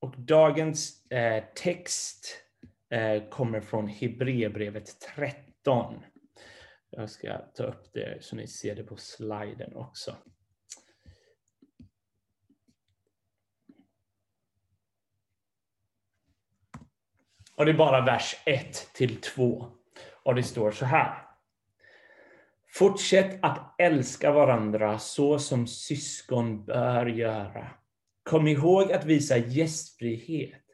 Och dagens eh, text eh, kommer från Hebreerbrevet 13. Jag ska ta upp det så ni ser det på sliden också. Och det är bara vers 1 till 2. Och det står så här. Fortsätt att älska varandra så som syskon bör göra. Kom ihåg att visa gästfrihet,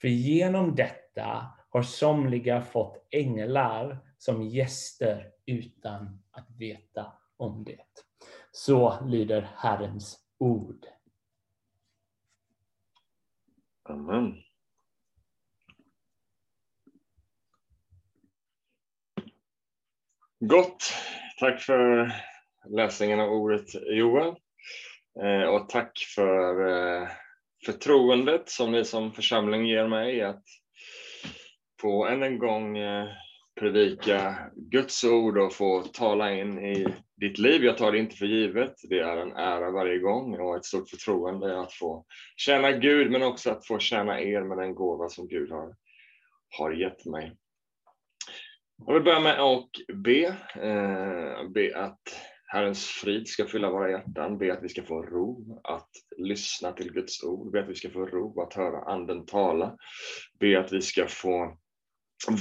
för genom detta har somliga fått änglar som gäster utan att veta om det. Så lyder Herrens ord. Amen. Gott. Tack för läsningen av ordet Joel. Eh, och tack för eh, förtroendet som ni som församling ger mig att få än en gång eh, predika Guds ord och få tala in i ditt liv. Jag tar det inte för givet. Det är en ära varje gång och ett stort förtroende att få tjäna Gud men också att få tjäna er med den gåva som Gud har, har gett mig. Jag vill börja med att be, eh, be att Herrens frid ska fylla våra hjärtan, be att vi ska få ro att lyssna till Guds ord, be att vi ska få ro att höra Anden tala, be att vi ska få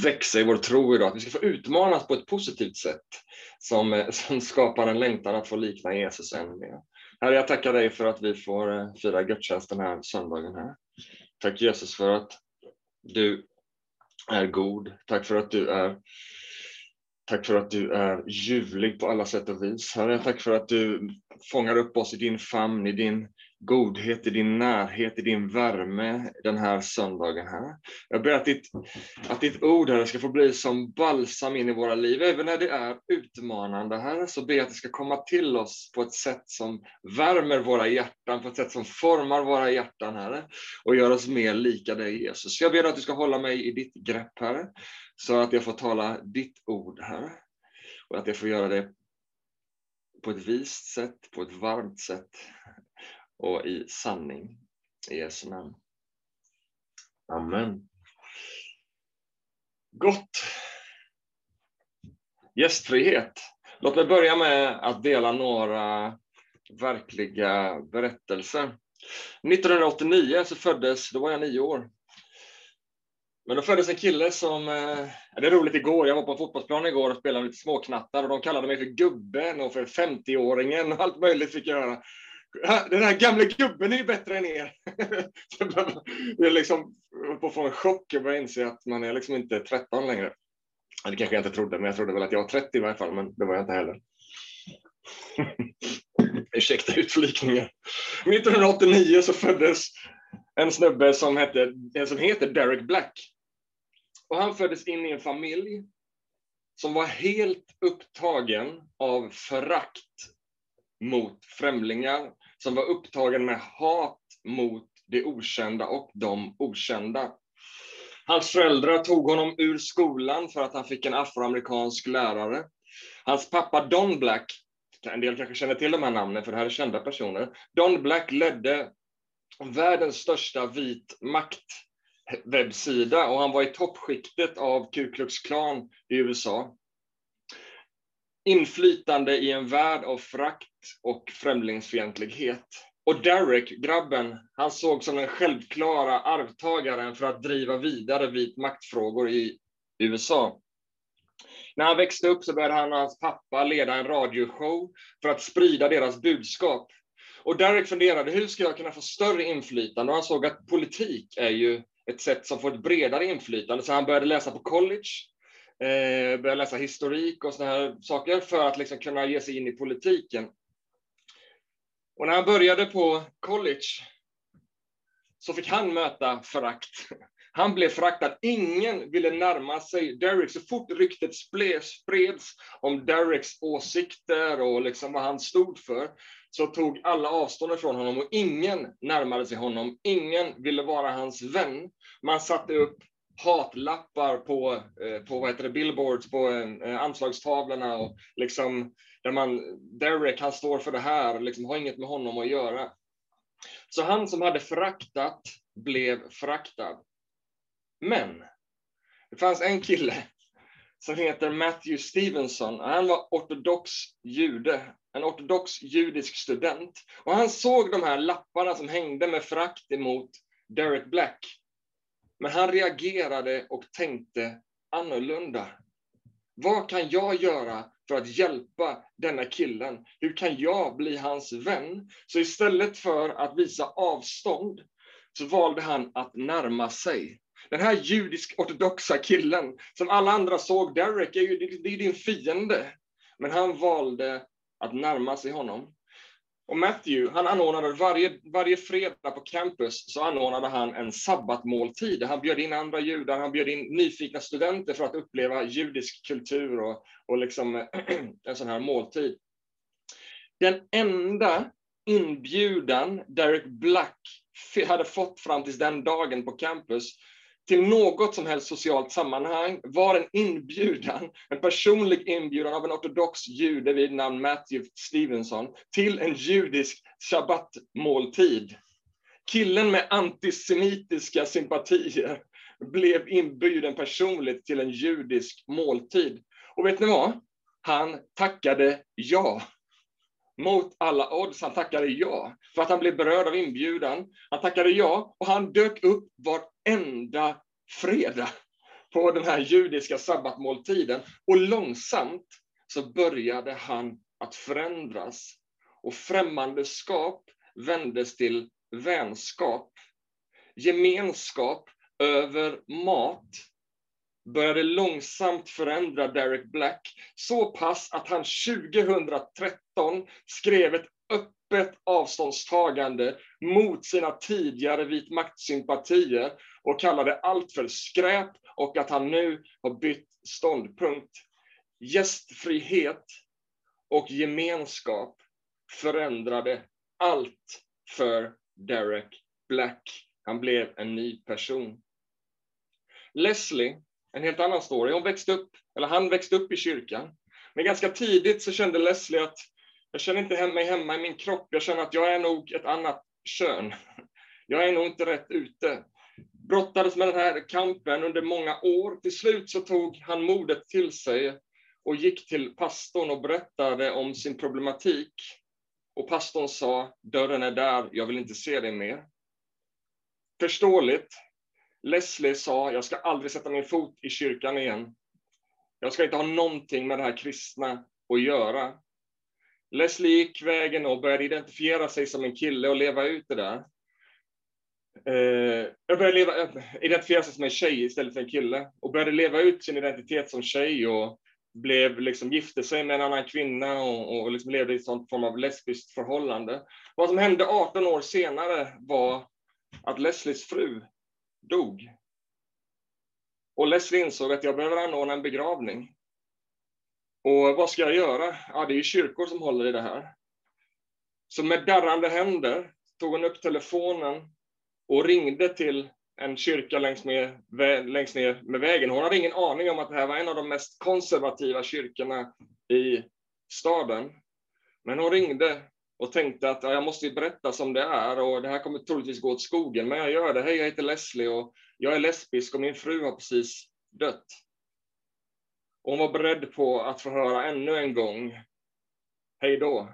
växa i vår tro idag, att vi ska få utmanas på ett positivt sätt som, eh, som skapar en längtan att få likna Jesus ännu mer. Herre, jag tackar dig för att vi får eh, fira gudstjänst den här söndagen här. Tack Jesus för att du är god. Tack för att du är Tack för att du är ljuvlig på alla sätt och vis. Herre, tack för att du fångar upp oss i din famn, i din godhet, i din närhet, i din värme den här söndagen, här. Jag ber att ditt, att ditt ord, här ska få bli som balsam in i våra liv. Även när det är utmanande, Herre, så ber jag att det ska komma till oss på ett sätt som värmer våra hjärtan, på ett sätt som formar våra hjärtan, Herre, och gör oss mer lika dig, Jesus. Jag ber att du ska hålla mig i ditt grepp, Herre, så att jag får tala ditt ord, Herre, och att jag får göra det på ett vist sätt, på ett varmt sätt, och i sanning. I Jesu namn. Amen. Gott. Gästfrihet. Låt mig börja med att dela några verkliga berättelser. 1989 så föddes, då var jag nio år. Men då föddes en kille som, eh, det är roligt igår, jag var på en fotbollsplan igår och spelade lite småknattar och de kallade mig för gubben och för 50-åringen och allt möjligt fick jag göra. Den här gamla gubben är ju bättre än er. Jag är liksom på att få en chock och börja inse att man är liksom inte 13 längre. Det kanske jag inte trodde, men jag trodde väl att jag var 30 i varje fall, men det var jag inte heller. Ursäkta utflikningen. 1989 så föddes en snubbe som, hette, som heter Derek Black. Och han föddes in i en familj som var helt upptagen av förakt mot främlingar, som var upptagen med hat mot det okända och de okända. Hans föräldrar tog honom ur skolan för att han fick en afroamerikansk lärare. Hans pappa Don Black, en del kanske känner till de här namnen för det här är kända personer. Don Black ledde världens största vit makt-webbsida, och han var i toppskiktet av Ku Klux Klan i USA inflytande i en värld av frakt och främlingsfientlighet. Och Derek, grabben, han såg som den självklara arvtagaren för att driva vidare vit maktfrågor i USA. När han växte upp så började han och hans pappa leda en radioshow för att sprida deras budskap. Och Derek funderade, hur ska jag kunna få större inflytande? Och han såg att politik är ju ett sätt som får ett bredare inflytande, så han började läsa på college eh, börja läsa historik och såna här saker för att liksom kunna ge sig in i politiken. Och när han började på college så fick han möta förakt. Han blev föraktad. Ingen ville närma sig Derek. Så fort ryktet spreds om Dereks åsikter och liksom vad han stod för, så tog alla avstånd från honom och ingen närmade sig honom. Ingen ville vara hans vän. Man satte upp hatlappar på, eh, på vad heter det, billboards på eh, anslagstavlorna och liksom där man, Derek, han står för det här, liksom har inget med honom att göra. Så han som hade föraktat blev föraktad. Men det fanns en kille som heter Matthew Stevenson. Han var ortodox jude, en ortodox judisk student. Och han såg de här lapparna som hängde med förakt emot Derek Black. Men han reagerade och tänkte annorlunda. Vad kan jag göra för att hjälpa denna killen? Hur kan jag bli hans vän? Så istället för att visa avstånd så valde han att närma sig. Den här judisk-ortodoxa killen, som alla andra såg, Derek är ju det är din fiende. Men han valde att närma sig honom. Och Matthew, han anordnade varje, varje fredag på campus så anordnade han en sabbatmåltid. Han bjöd in andra judar, han bjöd in nyfikna studenter för att uppleva judisk kultur och, och liksom en sån här måltid. Den enda inbjudan Derek Black hade fått fram till den dagen på campus till något som helst socialt sammanhang var en inbjudan, en personlig inbjudan av en ortodox jude vid namn Matthew Stevenson till en judisk sabbatmåltid. Killen med antisemitiska sympatier blev inbjuden personligt till en judisk måltid. Och vet ni vad? Han tackade ja. Mot alla odds, han tackade ja. För att han blev berörd av inbjudan. Han tackade ja och han dök upp varenda fredag på den här judiska sabbatmåltiden. Och långsamt så började han att förändras. Och främmandeskap vändes till vänskap. Gemenskap över mat började långsamt förändra Derek Black så pass att han 2013 skrev ett öppet avståndstagande mot sina tidigare vitmaktsympatier och kallade allt för skräp och att han nu har bytt ståndpunkt. Gästfrihet och gemenskap förändrade allt för Derek Black. Han blev en ny person. Leslie, en helt annan story. Hon växte upp, eller han växte upp i kyrkan. Men ganska tidigt så kände Leslie att jag känner inte mig hemma i min kropp. Jag känner att jag är nog ett annat kön. Jag är nog inte rätt ute. Brottades med den här kampen under många år. Till slut så tog han modet till sig och gick till pastorn och berättade om sin problematik. Och pastorn sa, dörren är där, jag vill inte se dig mer. Förståeligt. Leslie sa, jag ska aldrig sätta min fot i kyrkan igen. Jag ska inte ha någonting med det här kristna att göra. Leslie gick vägen och började identifiera sig som en kille och leva ut det där. Eh, jag började leva, eh, identifiera sig som en tjej istället för en kille och började leva ut sin identitet som tjej och blev liksom, gifte sig med en annan kvinna och, och liksom levde i en sån form av lesbiskt förhållande. Vad som hände 18 år senare var att Leslies fru dog. Och Leslie insåg att jag behöver anordna en begravning. Och vad ska jag göra? Ja, det är ju kyrkor som håller i det här. Så med darrande händer tog hon upp telefonen och ringde till en kyrka längs, med, längs ner med vägen. Hon hade ingen aning om att det här var en av de mest konservativa kyrkorna i staden. Men hon ringde och tänkte att ja, jag måste berätta som det är och det här kommer troligtvis gå åt skogen, men jag gör det. Hej, jag heter Leslie och jag är lesbisk och min fru har precis dött. Och hon var beredd på att få höra ännu en gång, hej då.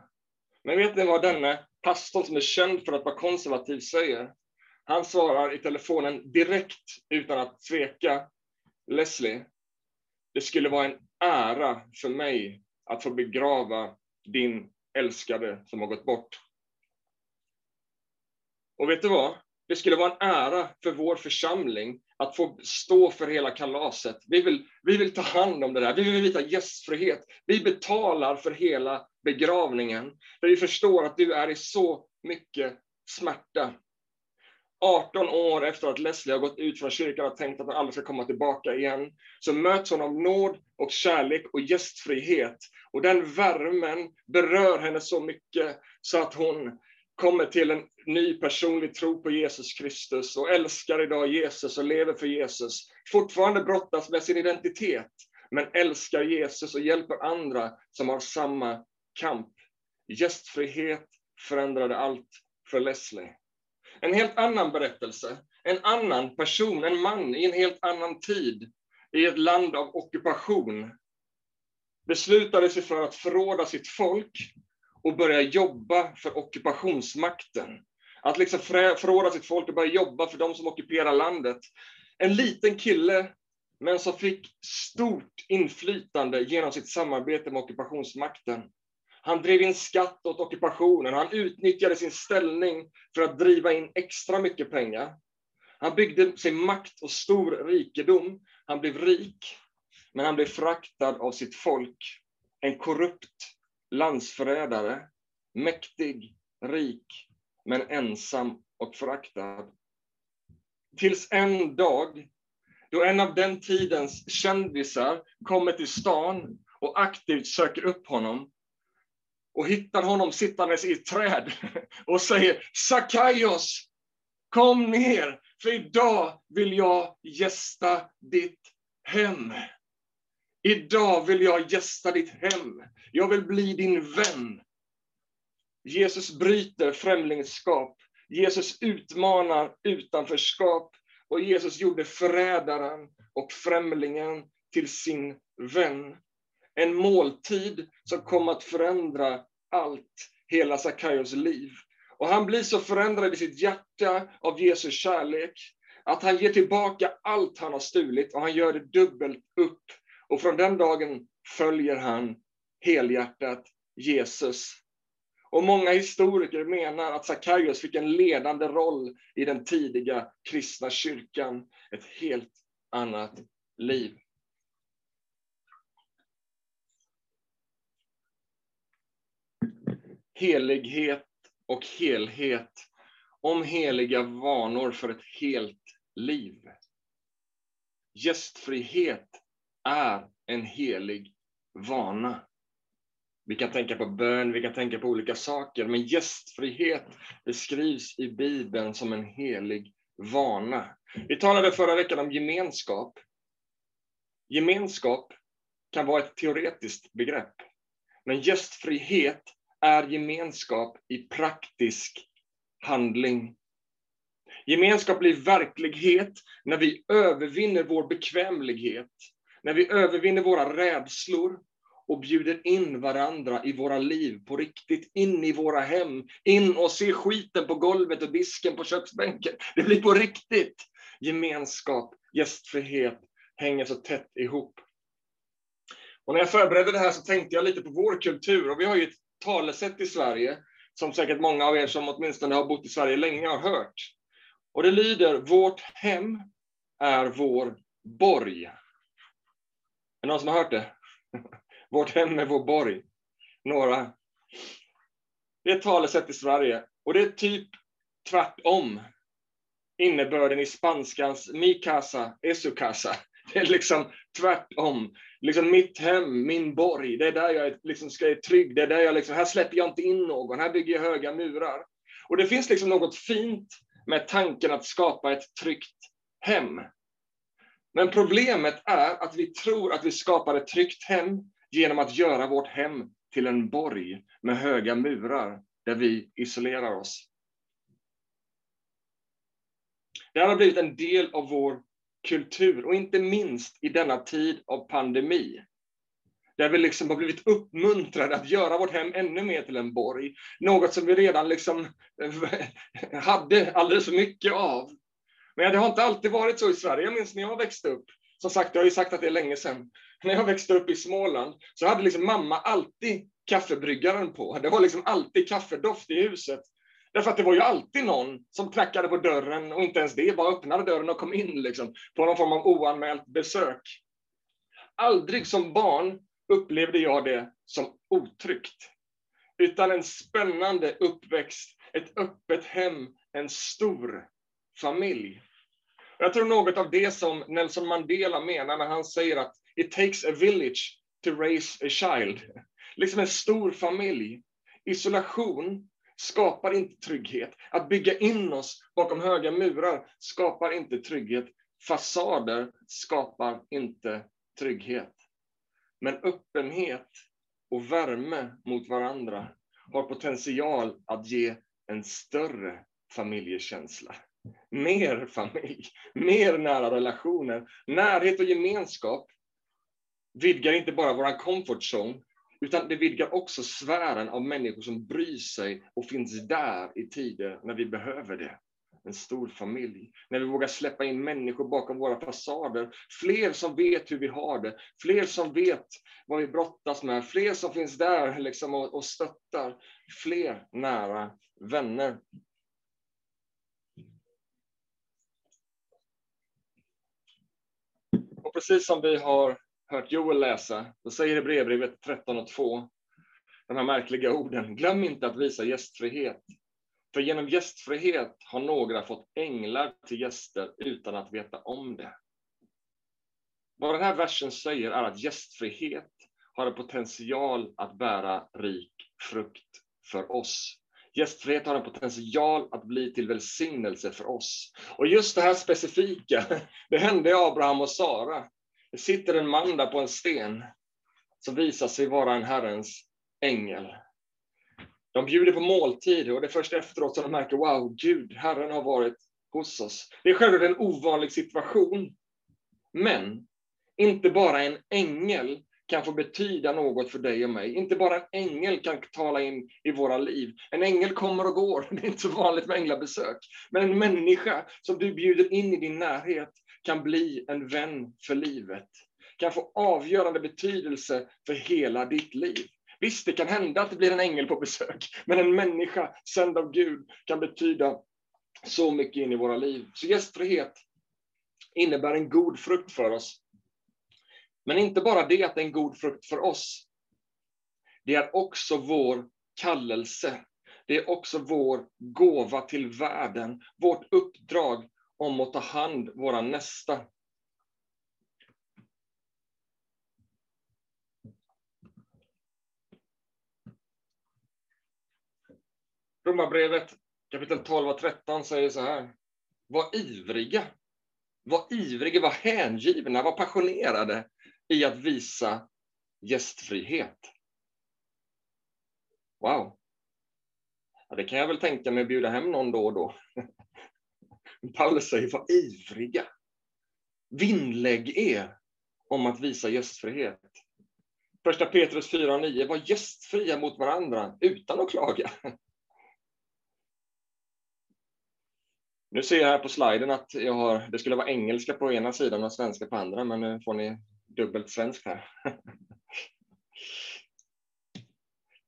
Men vet ni vad denne pastorn som är känd för att vara konservativ säger? Han svarar i telefonen direkt utan att tveka. Leslie, det skulle vara en ära för mig att få begrava din älskade som har gått bort. Och vet du vad? Det skulle vara en ära för vår församling att få stå för hela kalaset. Vi vill, vi vill ta hand om det där. Vi vill visa gästfrihet. Vi betalar för hela begravningen. För vi förstår att du är i så mycket smärta. 18 år efter att Leslie har gått ut från kyrkan och tänkt att hon aldrig ska komma tillbaka igen, så möts hon av nåd och kärlek och gästfrihet. Och den värmen berör henne så mycket så att hon kommer till en ny personlig tro på Jesus Kristus och älskar idag Jesus och lever för Jesus. Fortfarande brottas med sin identitet, men älskar Jesus och hjälper andra som har samma kamp. Gästfrihet förändrade allt för Leslie. En helt annan berättelse. En annan person, en man i en helt annan tid, i ett land av ockupation, beslutade sig för att förråda sitt folk och börja jobba för ockupationsmakten. Att liksom förråda sitt folk och börja jobba för de som ockuperar landet. En liten kille, men som fick stort inflytande genom sitt samarbete med ockupationsmakten. Han drev in skatt åt ockupationen, han utnyttjade sin ställning för att driva in extra mycket pengar. Han byggde sig makt och stor rikedom. Han blev rik, men han blev fraktad av sitt folk. En korrupt landsförrädare, mäktig, rik, men ensam och föraktad. Tills en dag, då en av den tidens kändisar kommer till stan och aktivt söker upp honom och hittar honom sittandes i ett träd och säger Sakaios, kom ner, för idag vill jag gästa ditt hem. Idag vill jag gästa ditt hem. Jag vill bli din vän. Jesus bryter främlingskap. Jesus utmanar utanförskap. Och Jesus gjorde förrädaren och främlingen till sin vän. En måltid som kom att förändra allt, hela Sackaios liv. Och han blir så förändrad i sitt hjärta av Jesu kärlek att han ger tillbaka allt han har stulit och han gör det dubbelt upp. Och från den dagen följer han helhjärtat Jesus. Och många historiker menar att Sackaios fick en ledande roll i den tidiga kristna kyrkan. Ett helt annat liv. Helighet och helhet. Om heliga vanor för ett helt liv. Gästfrihet är en helig vana. Vi kan tänka på bön, vi kan tänka på olika saker, men gästfrihet beskrivs i Bibeln som en helig vana. Vi talade förra veckan om gemenskap. Gemenskap kan vara ett teoretiskt begrepp, men gästfrihet är gemenskap i praktisk handling. Gemenskap blir verklighet när vi övervinner vår bekvämlighet, när vi övervinner våra rädslor och bjuder in varandra i våra liv på riktigt, in i våra hem, in och se skiten på golvet och disken på köksbänken. Det blir på riktigt. Gemenskap, gästfrihet hänger så tätt ihop. Och när jag förberedde det här så tänkte jag lite på vår kultur och vi har ju ett talesätt i Sverige som säkert många av er som åtminstone har bott i Sverige länge har hört. Och det lyder, vårt hem är vår borg. Är det någon som har hört det? Vårt hem är vår borg. Några. Det är ett talesätt i Sverige och det är typ tvärtom innebörden i spanskans mi casa esu su casa. Det är liksom tvärtom. Liksom mitt hem, min borg, det är där jag liksom ska är trygg. Det är där jag liksom, här släpper jag inte in någon, här bygger jag höga murar. Och det finns liksom något fint med tanken att skapa ett tryggt hem. Men problemet är att vi tror att vi skapar ett tryggt hem genom att göra vårt hem till en borg med höga murar där vi isolerar oss. Det här har blivit en del av vår kultur och inte minst i denna tid av pandemi. Där vi liksom har blivit uppmuntrade att göra vårt hem ännu mer till en borg. Något som vi redan liksom hade alldeles för mycket av. Men det har inte alltid varit så i Sverige. Jag minns när jag växte upp. Som sagt, jag har ju sagt att det är länge sedan. När jag växte upp i Småland så hade liksom mamma alltid kaffebryggaren på. Det var liksom alltid kaffedoft i huset. Därför att det var ju alltid någon som knackade på dörren och inte ens det, bara öppnade dörren och kom in liksom, på någon form av oanmält besök. Aldrig som barn upplevde jag det som otryggt, utan en spännande uppväxt, ett öppet hem, en stor familj. Jag tror något av det som Nelson Mandela menar när han säger att it takes a village to raise a child. Liksom en stor familj. Isolation skapar inte trygghet. Att bygga in oss bakom höga murar skapar inte trygghet. Fasader skapar inte trygghet. Men öppenhet och värme mot varandra har potential att ge en större familjekänsla. Mer familj, mer nära relationer. Närhet och gemenskap vidgar inte bara vår comfort zone, utan det vidgar också sfären av människor som bryr sig och finns där i tider när vi behöver det. En stor familj. När vi vågar släppa in människor bakom våra fasader. Fler som vet hur vi har det. Fler som vet vad vi brottas med. Fler som finns där liksom och, och stöttar. Fler nära vänner. Och precis som vi har hört Joel läsa, då säger det brevbrevet 13 och 2, de här märkliga orden. Glöm inte att visa gästfrihet. För genom gästfrihet har några fått änglar till gäster utan att veta om det. Vad den här versen säger är att gästfrihet har en potential att bära rik frukt för oss. Gästfrihet har en potential att bli till välsignelse för oss. Och just det här specifika, det hände Abraham och Sara. Det sitter en man där på en sten som visar sig vara en Herrens ängel. De bjuder på måltid och det är först efteråt som de märker, wow, Gud, Herren har varit hos oss. Det är självklart en ovanlig situation. Men inte bara en ängel kan få betyda något för dig och mig. Inte bara en ängel kan tala in i våra liv. En ängel kommer och går, det är inte så vanligt med änglabesök. Men en människa som du bjuder in i din närhet kan bli en vän för livet. Kan få avgörande betydelse för hela ditt liv. Visst, det kan hända att det blir en ängel på besök, men en människa sänd av Gud kan betyda så mycket in i våra liv. Så gästfrihet innebär en god frukt för oss. Men inte bara det att det är en god frukt för oss. Det är också vår kallelse. Det är också vår gåva till världen, vårt uppdrag om att ta hand våra nästa. Romarbrevet kapitel 12 och 13 säger så här. Var ivriga. Var ivriga, var hängivna, var passionerade i att visa gästfrihet. Wow. Ja, det kan jag väl tänka mig att bjuda hem någon då och då. Paulus säger, var ivriga. Vinnlägg er om att visa gästfrihet. Första Petrus 4 och 9, var gästfria mot varandra utan att klaga. Nu ser jag här på sliden att jag har, det skulle vara engelska på ena sidan och svenska på andra, men nu får ni dubbelt svenskt här.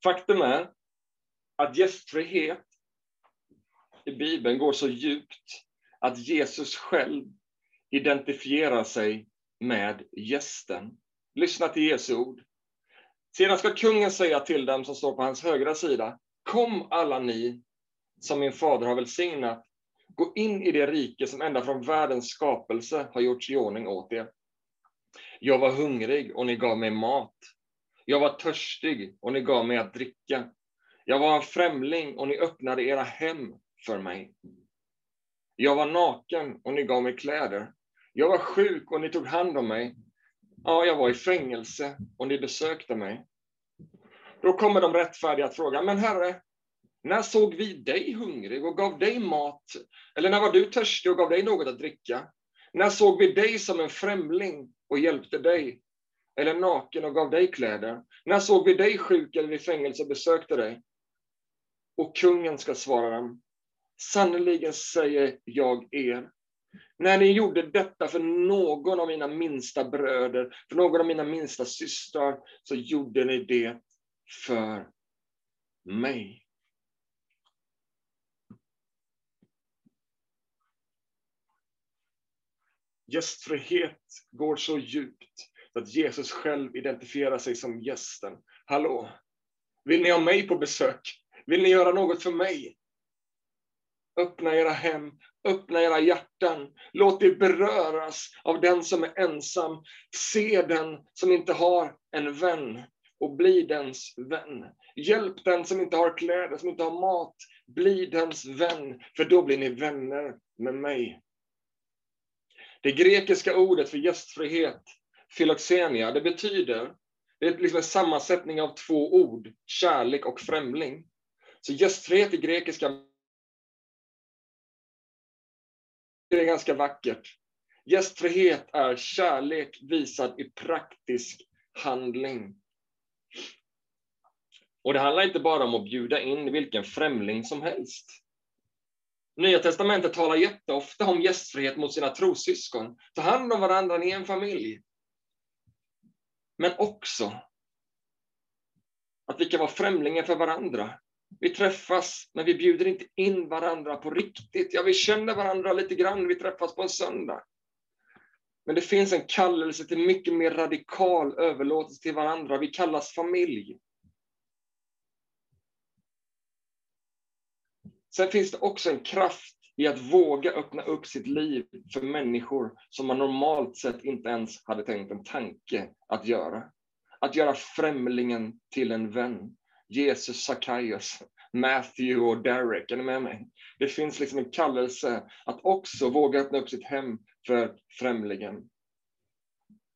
Faktum är att gästfrihet i Bibeln går så djupt att Jesus själv identifierar sig med gästen. Lyssna till Jesu ord. Sedan ska kungen säga till dem som står på hans högra sida, kom alla ni som min fader har välsignat, gå in i det rike som ända från världens skapelse har gjorts i ordning åt er. Jag var hungrig och ni gav mig mat. Jag var törstig och ni gav mig att dricka. Jag var en främling och ni öppnade era hem för mig. Jag var naken och ni gav mig kläder. Jag var sjuk och ni tog hand om mig. Ja, jag var i fängelse och ni besökte mig. Då kommer de rättfärdiga att fråga, men Herre, när såg vi dig hungrig och gav dig mat? Eller när var du törstig och gav dig något att dricka? När såg vi dig som en främling och hjälpte dig? Eller naken och gav dig kläder? När såg vi dig sjuk eller i fängelse och besökte dig? Och kungen ska svara dem, Sannerligen säger jag er, när ni gjorde detta för någon av mina minsta bröder, för någon av mina minsta systrar, så gjorde ni det för mig. Gästfrihet går så djupt att Jesus själv identifierar sig som gästen. Hallå, vill ni ha mig på besök? Vill ni göra något för mig? Öppna era hem, öppna era hjärtan. Låt er beröras av den som är ensam. Se den som inte har en vän och bli dens vän. Hjälp den som inte har kläder, som inte har mat. Bli dens vän, för då blir ni vänner med mig. Det grekiska ordet för gästfrihet, philoxenia, det betyder, det är liksom en sammansättning av två ord, kärlek och främling. Så gästfrihet i grekiska Det är ganska vackert. Gästfrihet är kärlek visad i praktisk handling. Och det handlar inte bara om att bjuda in vilken främling som helst. Nya testamentet talar jätteofta om gästfrihet mot sina trossyskon. Ta hand om varandra i en familj. Men också att vi kan vara främlingar för varandra. Vi träffas, men vi bjuder inte in varandra på riktigt. Ja, vi känner varandra lite grann, vi träffas på en söndag. Men det finns en kallelse till mycket mer radikal överlåtelse till varandra. Vi kallas familj. Sen finns det också en kraft i att våga öppna upp sitt liv för människor som man normalt sett inte ens hade tänkt en tanke att göra. Att göra främlingen till en vän. Jesus, Sackaios, Matthew och Derek, är ni med mig? Det finns liksom en kallelse att också våga öppna upp sitt hem för främlingen.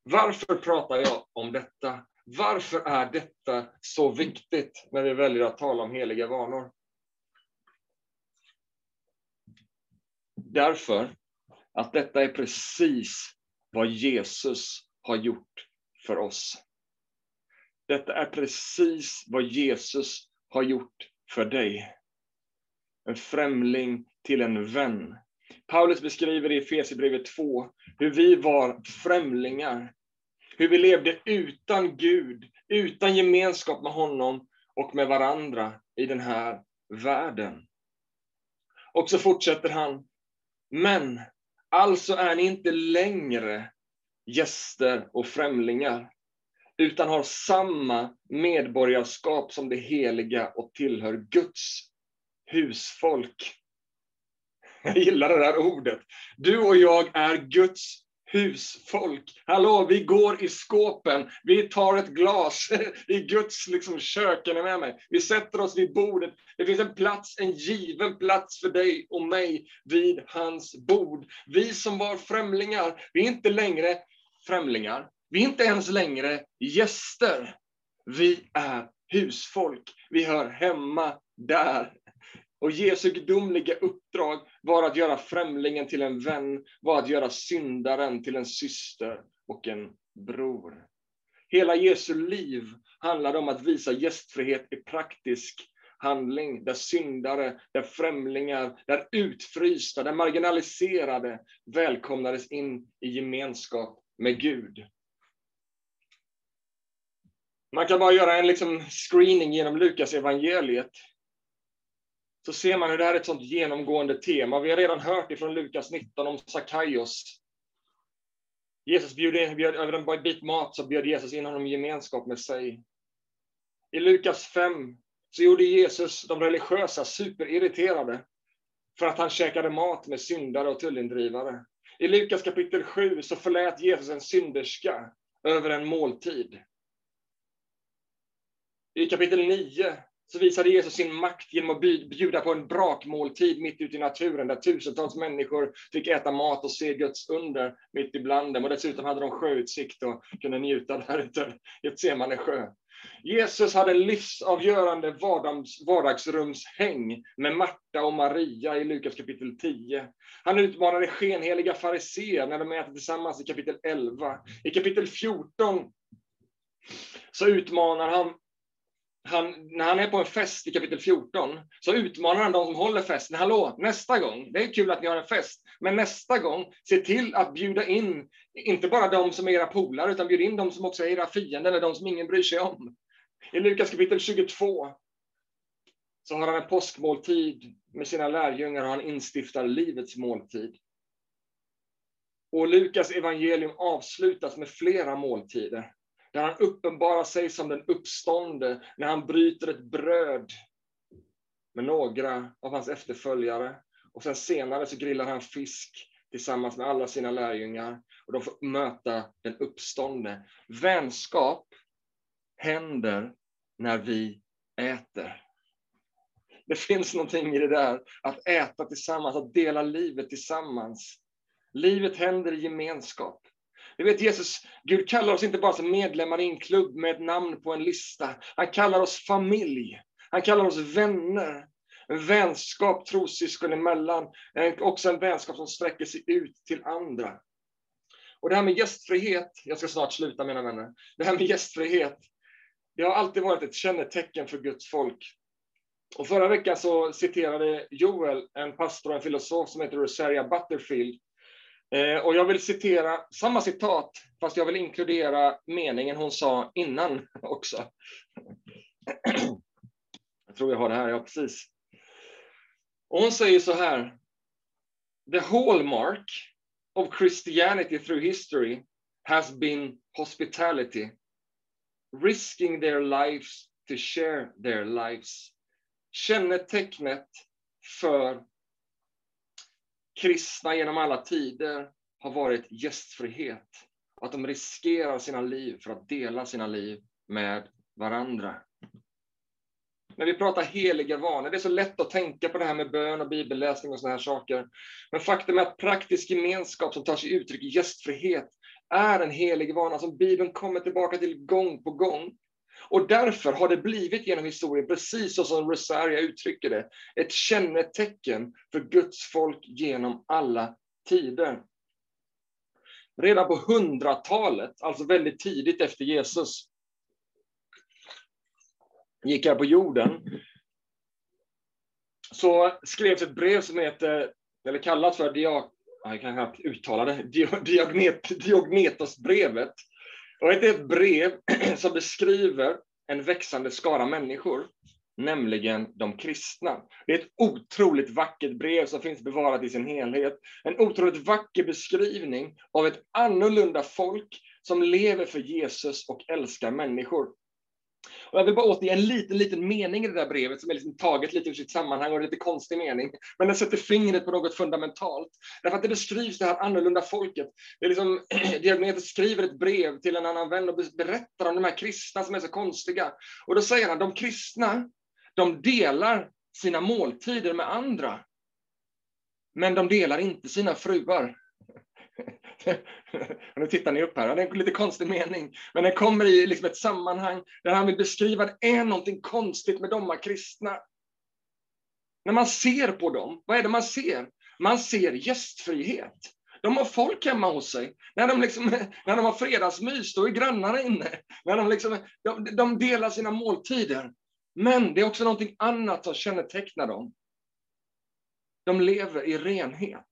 Varför pratar jag om detta? Varför är detta så viktigt när vi väljer att tala om heliga vanor? Därför att detta är precis vad Jesus har gjort för oss. Detta är precis vad Jesus har gjort för dig. En främling till en vän. Paulus beskriver i Efesierbrevet 2 hur vi var främlingar. Hur vi levde utan Gud, utan gemenskap med honom och med varandra i den här världen. Och så fortsätter han. Men alltså är ni inte längre gäster och främlingar, utan har samma medborgarskap som det heliga och tillhör Guds husfolk. Jag gillar det där ordet. Du och jag är Guds husfolk. Hallå, vi går i skåpen, vi tar ett glas i Guds liksom, kök, är med mig? Vi sätter oss vid bordet. Det finns en plats, en given plats för dig och mig vid hans bord. Vi som var främlingar, vi är inte längre främlingar. Vi är inte ens längre gäster. Vi är husfolk. Vi hör hemma där. Och Jesu gudomliga uppdrag var att göra främlingen till en vän, var att göra syndaren till en syster och en bror. Hela Jesu liv handlade om att visa gästfrihet i praktisk handling, där syndare, där främlingar, där utfrysta, där marginaliserade välkomnades in i gemenskap med Gud. Man kan bara göra en liksom screening genom Lukas evangeliet så ser man hur det här är ett sånt genomgående tema. Vi har redan hört ifrån Lukas 19 om Sackaios. Jesus bjöd, in, bjöd över en bit mat så bjöd Jesus in honom i gemenskap med sig. I Lukas 5 så gjorde Jesus de religiösa superirriterade för att han käkade mat med syndare och tullindrivare. I Lukas kapitel 7 så förlät Jesus en synderska över en måltid. I kapitel 9 så visade Jesus sin makt genom att bjuda på en brakmåltid mitt ute i naturen, där tusentals människor fick äta mat och se Guds under mitt ibland dem. Och dessutom hade de sjöutsikt och kunde njuta där ute i ett sjö. Jesus hade livsavgörande vardags, vardagsrumshäng med Marta och Maria i Lukas kapitel 10. Han utmanade skenheliga fariséer när de äter tillsammans i kapitel 11. I kapitel 14 så utmanar han han, när han är på en fest i kapitel 14 så utmanar han de som håller festen. Hallå, nästa gång, det är kul att ni har en fest, men nästa gång, se till att bjuda in, inte bara de som är era polare, utan bjud in de som också är era fiender, eller de som ingen bryr sig om. I Lukas kapitel 22 så har han en påskmåltid med sina lärjungar och han instiftar livets måltid. Och Lukas evangelium avslutas med flera måltider där han uppenbarar sig som den uppstånde, när han bryter ett bröd med några av hans efterföljare. Och sen senare så grillar han fisk tillsammans med alla sina lärjungar och de får möta den uppståndne. Vänskap händer när vi äter. Det finns någonting i det där, att äta tillsammans, att dela livet tillsammans. Livet händer i gemenskap. Du vet Jesus, Gud kallar oss inte bara som medlemmar i en klubb med ett namn på en lista. Han kallar oss familj. Han kallar oss vänner. En vänskap trossyskon emellan, också en vänskap som sträcker sig ut till andra. Och det här med gästfrihet, jag ska snart sluta mina vänner, det här med gästfrihet, det har alltid varit ett kännetecken för Guds folk. Och förra veckan så citerade Joel en pastor och en filosof som heter Rosaria Butterfield. Eh, och jag vill citera samma citat, fast jag vill inkludera meningen hon sa innan också. Jag tror jag har det här, ja precis. Och hon säger så här. The hallmark of Christianity through history has been hospitality, risking their lives to share their lives. Kännetecknet för kristna genom alla tider har varit gästfrihet. Att de riskerar sina liv för att dela sina liv med varandra. När vi pratar heliga vanor, det är så lätt att tänka på det här med bön och bibelläsning och såna här saker. Men faktum är att praktisk gemenskap som tar sig uttryck i gästfrihet är en helig vana som Bibeln kommer tillbaka till gång på gång. Och därför har det blivit genom historien, precis så som Rosaria uttrycker det, ett kännetecken för Guds folk genom alla tider. Redan på hundratalet, alltså väldigt tidigt efter Jesus, gick här på jorden, så skrevs ett brev som heter, eller kallas för Diak, jag kan knappt uttala det, Diognet, Diognetosbrevet. Och det är ett brev som beskriver en växande skara människor, nämligen de kristna. Det är ett otroligt vackert brev som finns bevarat i sin helhet. En otroligt vacker beskrivning av ett annorlunda folk som lever för Jesus och älskar människor. Och jag vill bara återge en liten, liten mening i det där brevet som är liksom taget lite ur sitt sammanhang och lite konstig mening. Men den sätter fingret på något fundamentalt. Därför att det beskrivs det här annorlunda folket. Det är liksom, Diognetus skriver ett brev till en annan vän och berättar om de här kristna som är så konstiga. Och då säger han, de kristna, de delar sina måltider med andra. Men de delar inte sina fruar. nu tittar ni upp här, det är en lite konstig mening, men den kommer i liksom ett sammanhang där han vill beskriva att det är någonting konstigt med de här kristna. När man ser på dem, vad är det man ser? Man ser gästfrihet. De har folk hemma hos sig. När de, liksom, när de har fredagsmys, då är grannarna inne. När de, liksom, de, de delar sina måltider. Men det är också någonting annat som kännetecknar dem. De lever i renhet.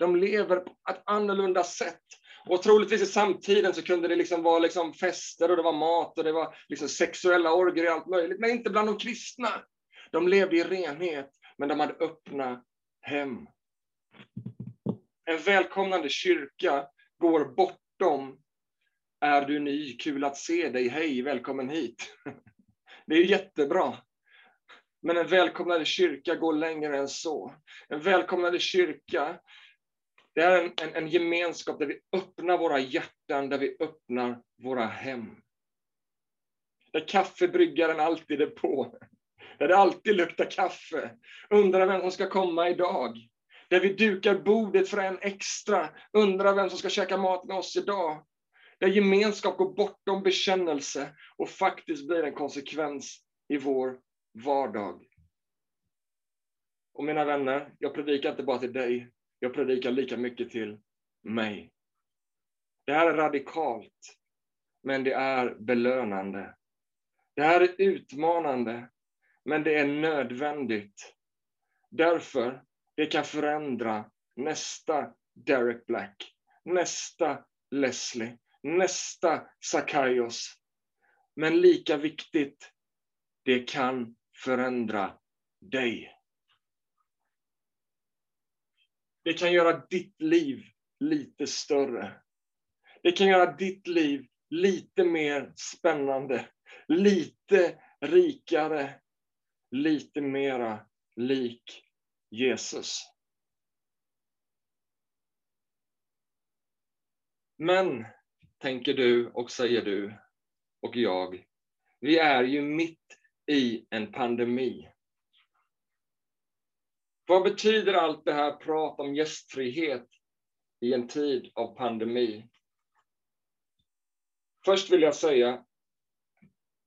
De lever på ett annorlunda sätt. Och troligtvis i samtiden så kunde det liksom vara liksom fester och det var mat och det var liksom sexuella orger och allt möjligt, men inte bland de kristna. De levde i renhet, men de hade öppna hem. En välkomnande kyrka går bortom är du ny? Kul att se dig. Hej, välkommen hit. Det är jättebra. Men en välkomnande kyrka går längre än så. En välkomnande kyrka det är en, en, en, gemenskap där vi öppnar våra hjärtan, där vi öppnar våra hem. Där kaffebryggaren alltid är på. Där det alltid luktar kaffe. Undrar vem som ska komma idag. Där vi dukar bordet för en extra. Undrar vem som ska käka mat med oss idag. Där gemenskap går bortom bekännelse och faktiskt blir en konsekvens i vår vardag. Och mina vänner, jag predikar inte bara till dig, jag predikar lika mycket till mig. Det här är radikalt, men det är belönande. Det här är utmanande, men det är nödvändigt. Därför, det kan förändra nästa Derek Black, nästa Leslie, nästa Sakaios. Men lika viktigt, det kan förändra dig. Det kan göra ditt liv lite större. Det kan göra ditt liv lite mer spännande, lite rikare, lite mera lik Jesus. Men, tänker du och säger du och jag, vi är ju mitt i en pandemi. Vad betyder allt det här prat om gästfrihet i en tid av pandemi? Först vill jag säga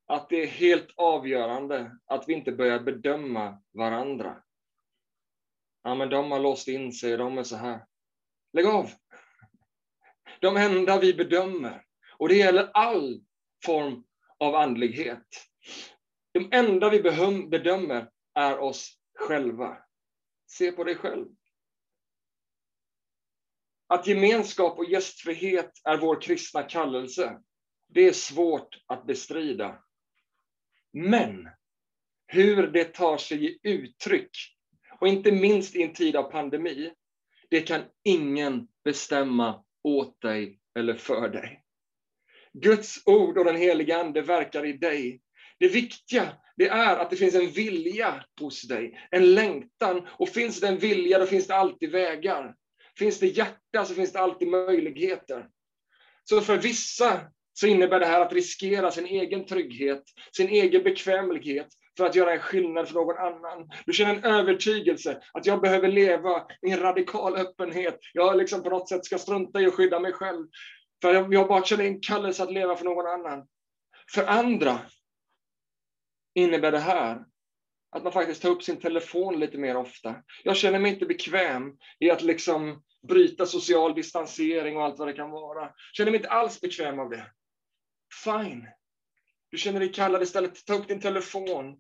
att det är helt avgörande att vi inte börjar bedöma varandra. Ja, men de har låst in sig, de är så här. Lägg av! De enda vi bedömer, och det gäller all form av andlighet. De enda vi bedömer är oss själva. Se på dig själv. Att gemenskap och gästfrihet är vår kristna kallelse, det är svårt att bestrida. Men hur det tar sig i uttryck, och inte minst i en tid av pandemi, det kan ingen bestämma åt dig eller för dig. Guds ord och den heliga Ande verkar i dig. Det viktiga det är att det finns en vilja hos dig, en längtan. Och finns det en vilja, då finns det alltid vägar. Finns det hjärta så finns det alltid möjligheter. Så för vissa så innebär det här att riskera sin egen trygghet, sin egen bekvämlighet för att göra en skillnad för någon annan. Du känner en övertygelse att jag behöver leva i en radikal öppenhet. Jag liksom på något sätt ska strunta i att skydda mig själv. För jag bara känner en kallelse att leva för någon annan. För andra innebär det här att man faktiskt tar upp sin telefon lite mer ofta. Jag känner mig inte bekväm i att liksom bryta social distansering och allt vad det kan vara. Jag känner mig inte alls bekväm av det. Fine. Du känner dig kallad istället, ta upp din telefon,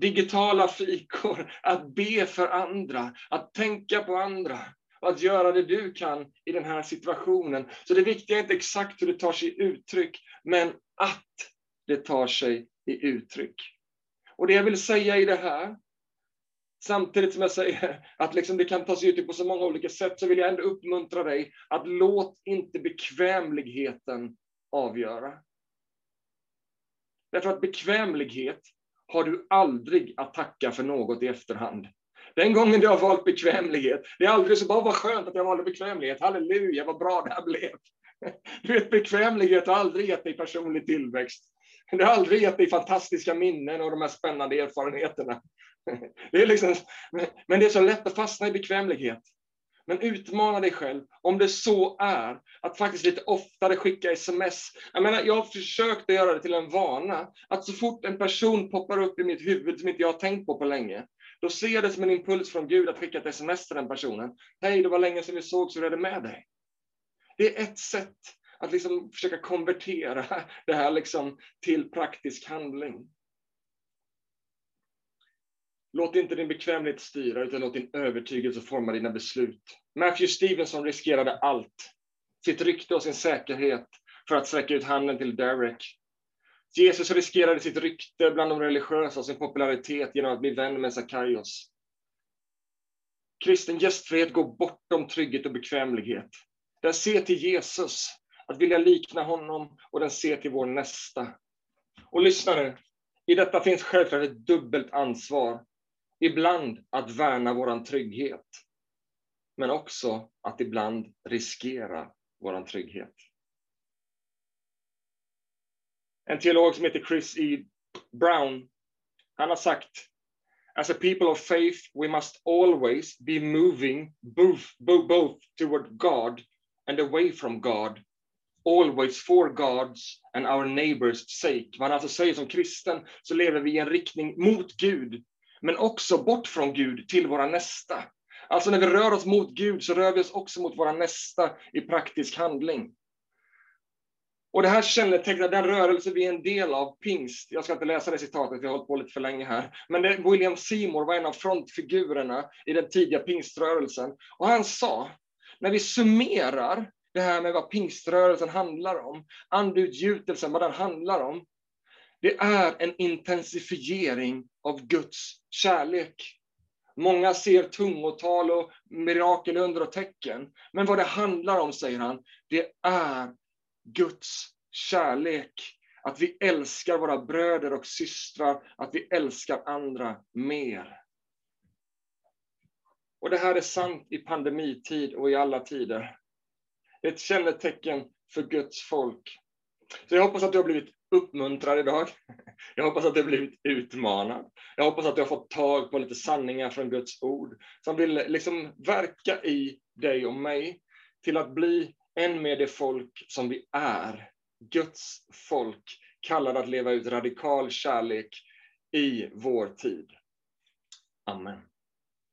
digitala fikor, att be för andra, att tänka på andra och att göra det du kan i den här situationen. Så det viktiga är inte exakt hur det tar sig uttryck, men att det tar sig i uttryck. Och det jag vill säga i det här, samtidigt som jag säger att liksom det kan ta sig uttryck på så många olika sätt, så vill jag ändå uppmuntra dig att låt inte bekvämligheten avgöra. Därför att bekvämlighet har du aldrig att tacka för något i efterhand. Den gången du har valt bekvämlighet, det är aldrig så bara vad skönt att jag valde bekvämlighet, halleluja vad bra det här blev. Du vet, bekvämlighet har aldrig gett dig personlig tillväxt. Det har aldrig gett dig fantastiska minnen och de här spännande erfarenheterna. Det är liksom, men det är så lätt att fastna i bekvämlighet. Men utmana dig själv, om det så är, att faktiskt lite oftare skicka sms. Jag menar, jag har försökt att göra det till en vana, att så fort en person poppar upp i mitt huvud som inte jag har tänkt på på länge, då ser jag det som en impuls från Gud att skicka ett sms till den personen. Hej, det var länge sedan vi såg, så hur är det med dig? Det är ett sätt att liksom försöka konvertera det här liksom till praktisk handling. Låt inte din bekvämlighet styra, utan låt din övertygelse forma dina beslut. Matthew Stevenson riskerade allt. Sitt rykte och sin säkerhet för att sträcka ut handen till Derek. Jesus riskerade sitt rykte bland de religiösa och sin popularitet genom att bli vän med Sackaios. Kristen gästfrihet går bortom trygghet och bekvämlighet. Den ser till Jesus, att vilja likna honom, och den ser till vår nästa. Och lyssna nu, i detta finns självklart ett dubbelt ansvar ibland att värna vår trygghet, men också att ibland riskera vår trygghet. En teolog som heter Chris E. Brown, han har sagt As a people of faith, we must always be moving both, both toward God and away from God, always for God's and our neighbors sake. Man alltså säger som kristen så lever vi i en riktning mot Gud men också bort från Gud till våra nästa. Alltså när vi rör oss mot Gud så rör vi oss också mot våra nästa i praktisk handling. Och det här kännetecknar den rörelse vi är en del av, pingst. Jag ska inte läsa det citatet, vi har hållit på lite för länge här. Men det, William Seymour var en av frontfigurerna i den tidiga pingströrelsen. Och han sa, när vi summerar det här med vad pingströrelsen handlar om, andeutgjutelsen, vad den handlar om, det är en intensifiering av Guds kärlek. Många ser tungotal och mirakel, under och tecken. Men vad det handlar om, säger han, det är Guds kärlek. Att vi älskar våra bröder och systrar, att vi älskar andra mer. Och det här är sant i pandemitid och i alla tider. Det är ett kännetecken för Guds folk. Så jag hoppas att du har blivit uppmuntrad idag. Jag hoppas att du har blivit utmanad. Jag hoppas att du har fått tag på lite sanningar från Guds ord som vill liksom verka i dig och mig till att bli än mer det folk som vi är. Guds folk, kallade att leva ut radikal kärlek i vår tid. Amen.